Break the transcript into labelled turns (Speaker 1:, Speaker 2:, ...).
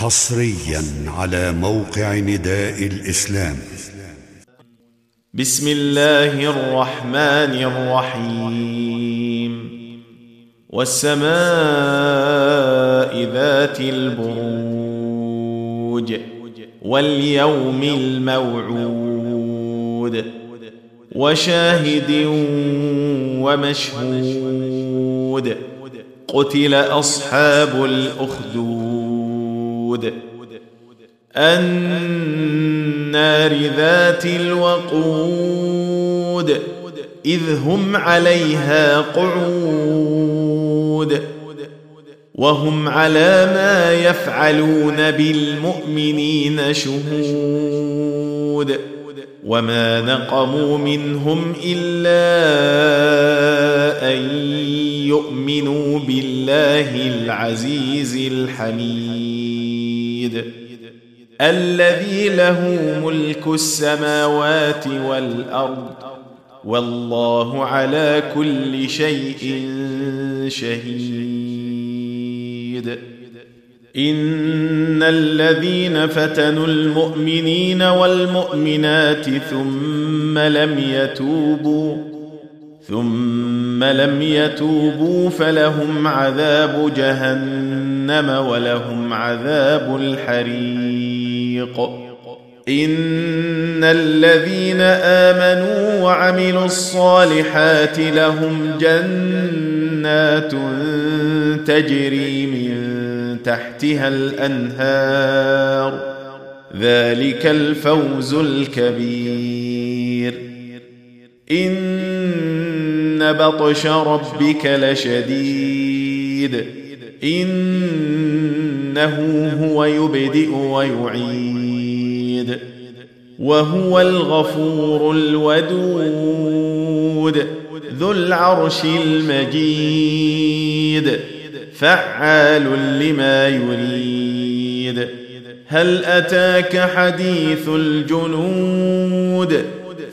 Speaker 1: حصريا على موقع نداء الاسلام
Speaker 2: بسم الله الرحمن الرحيم والسماء ذات البروج واليوم الموعود وشاهد ومشهود قتل اصحاب الاخدود النار ذات الوقود اذ هم عليها قعود وهم على ما يفعلون بالمؤمنين شهود وما نقموا منهم الا ان يؤمنوا بالله العزيز الحميد الذي له ملك السماوات والارض والله على كل شيء شهيد ان الذين فتنوا المؤمنين والمؤمنات ثم لم يتوبوا ثم لم يتوبوا فلهم عذاب جهنم ولهم عذاب الحريق ان الذين امنوا وعملوا الصالحات لهم جنات تجري من تحتها الانهار ذلك الفوز الكبير إن إن بطش ربك لشديد إنه هو يبدئ ويعيد وهو الغفور الودود ذو العرش المجيد فعال لما يريد هل أتاك حديث الجنود